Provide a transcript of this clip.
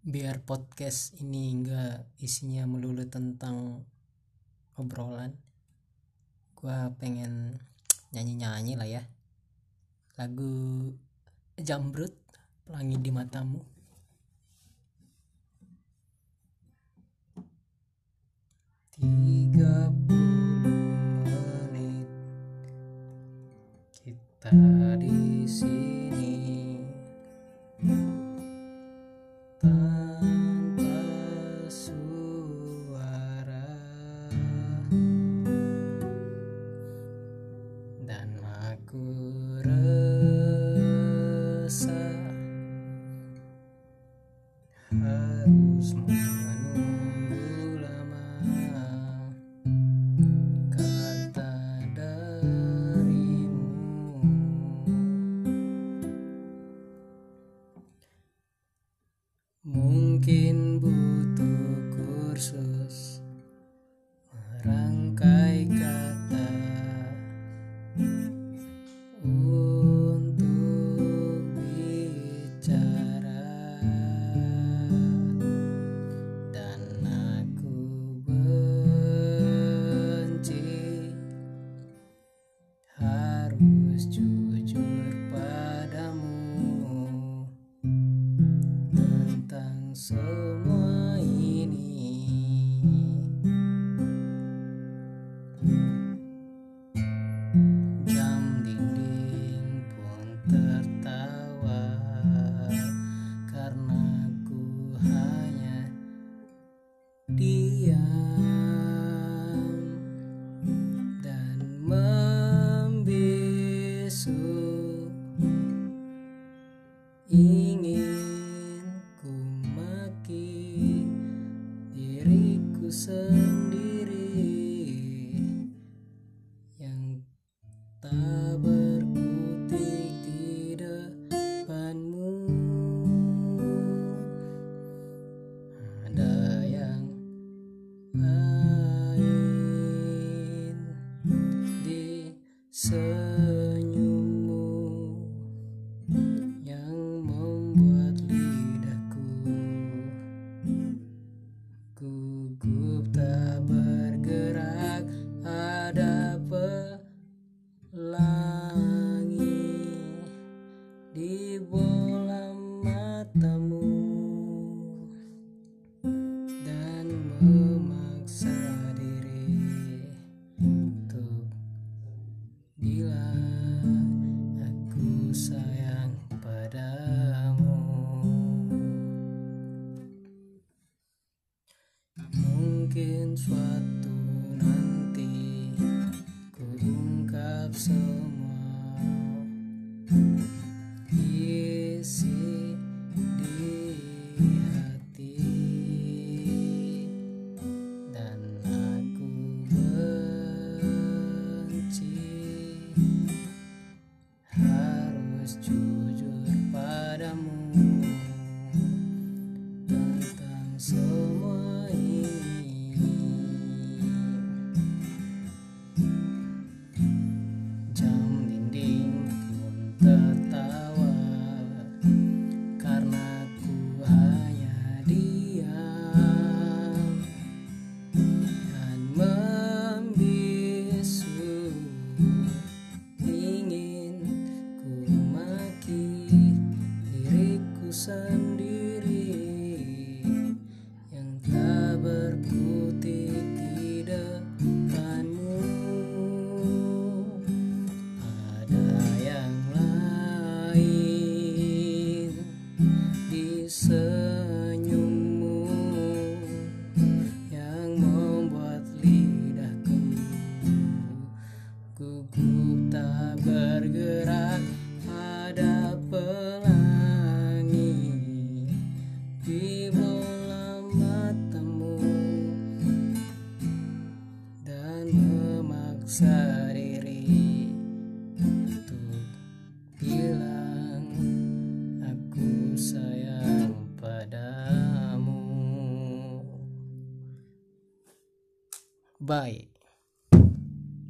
biar podcast ini enggak isinya melulu tentang obrolan. Gua pengen nyanyi-nyanyi lah ya. Lagu jambrut pelangi di matamu harus menunggu lama. Kata darimu. Mungkin butuh kursus merangkai kata semua ini. Jam dinding pun tertawa karena ku hanya diam dan membisu ingin time. Bilang aku sayang padamu mungkin suatu bergerak ada pelangi. Di bola matamu dan memaksa diri untuk bilang aku sayang padamu. Bye